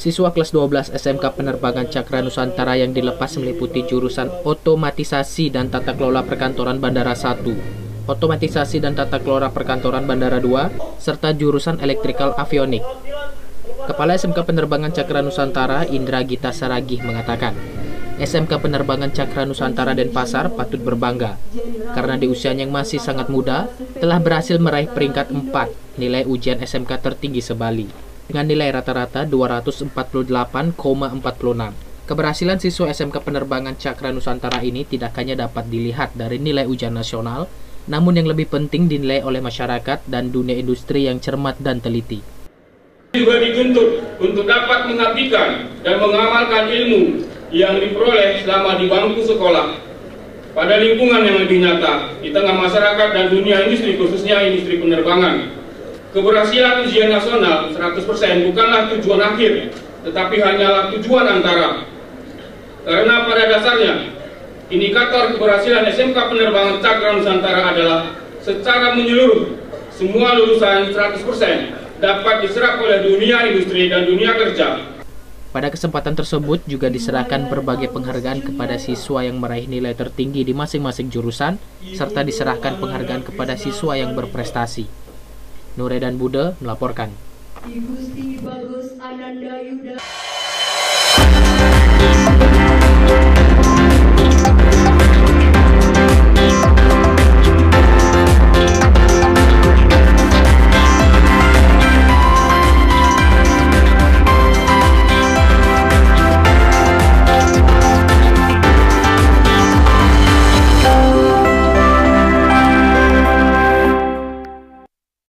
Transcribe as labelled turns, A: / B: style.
A: Siswa kelas 12 SMK Penerbangan Cakra Nusantara yang dilepas meliputi jurusan Otomatisasi dan Tata Kelola Perkantoran Bandara 1, Otomatisasi dan Tata Kelola Perkantoran Bandara 2, serta jurusan Electrical Avionik. Kepala SMK Penerbangan Cakra Nusantara Indra Gita Saragih mengatakan, SMK Penerbangan Cakra Nusantara Denpasar patut berbangga karena di usianya yang masih sangat muda telah berhasil meraih peringkat 4 nilai ujian SMK tertinggi sebali dengan nilai rata-rata 248,46. Keberhasilan siswa SMK Penerbangan Cakra Nusantara ini tidak hanya dapat dilihat dari nilai ujian nasional, namun yang lebih penting dinilai oleh masyarakat dan dunia industri yang cermat dan teliti.
B: Juga dituntut untuk dapat mengabdikan dan mengamalkan ilmu yang diperoleh selama di bangku sekolah pada lingkungan yang lebih nyata di tengah masyarakat dan dunia industri khususnya industri penerbangan. Keberhasilan ujian nasional 100% bukanlah tujuan akhir, tetapi hanyalah tujuan antara. Karena pada dasarnya, indikator keberhasilan SMK Penerbangan Cakra Nusantara adalah secara menyeluruh, semua lulusan 100% dapat diserap oleh dunia industri dan dunia kerja.
A: Pada kesempatan tersebut juga diserahkan berbagai penghargaan kepada siswa yang meraih nilai tertinggi di masing-masing jurusan, serta diserahkan penghargaan kepada siswa yang berprestasi. Nuredan Buda melaporkan. Ibu Sti Bagus Ananda Yuda.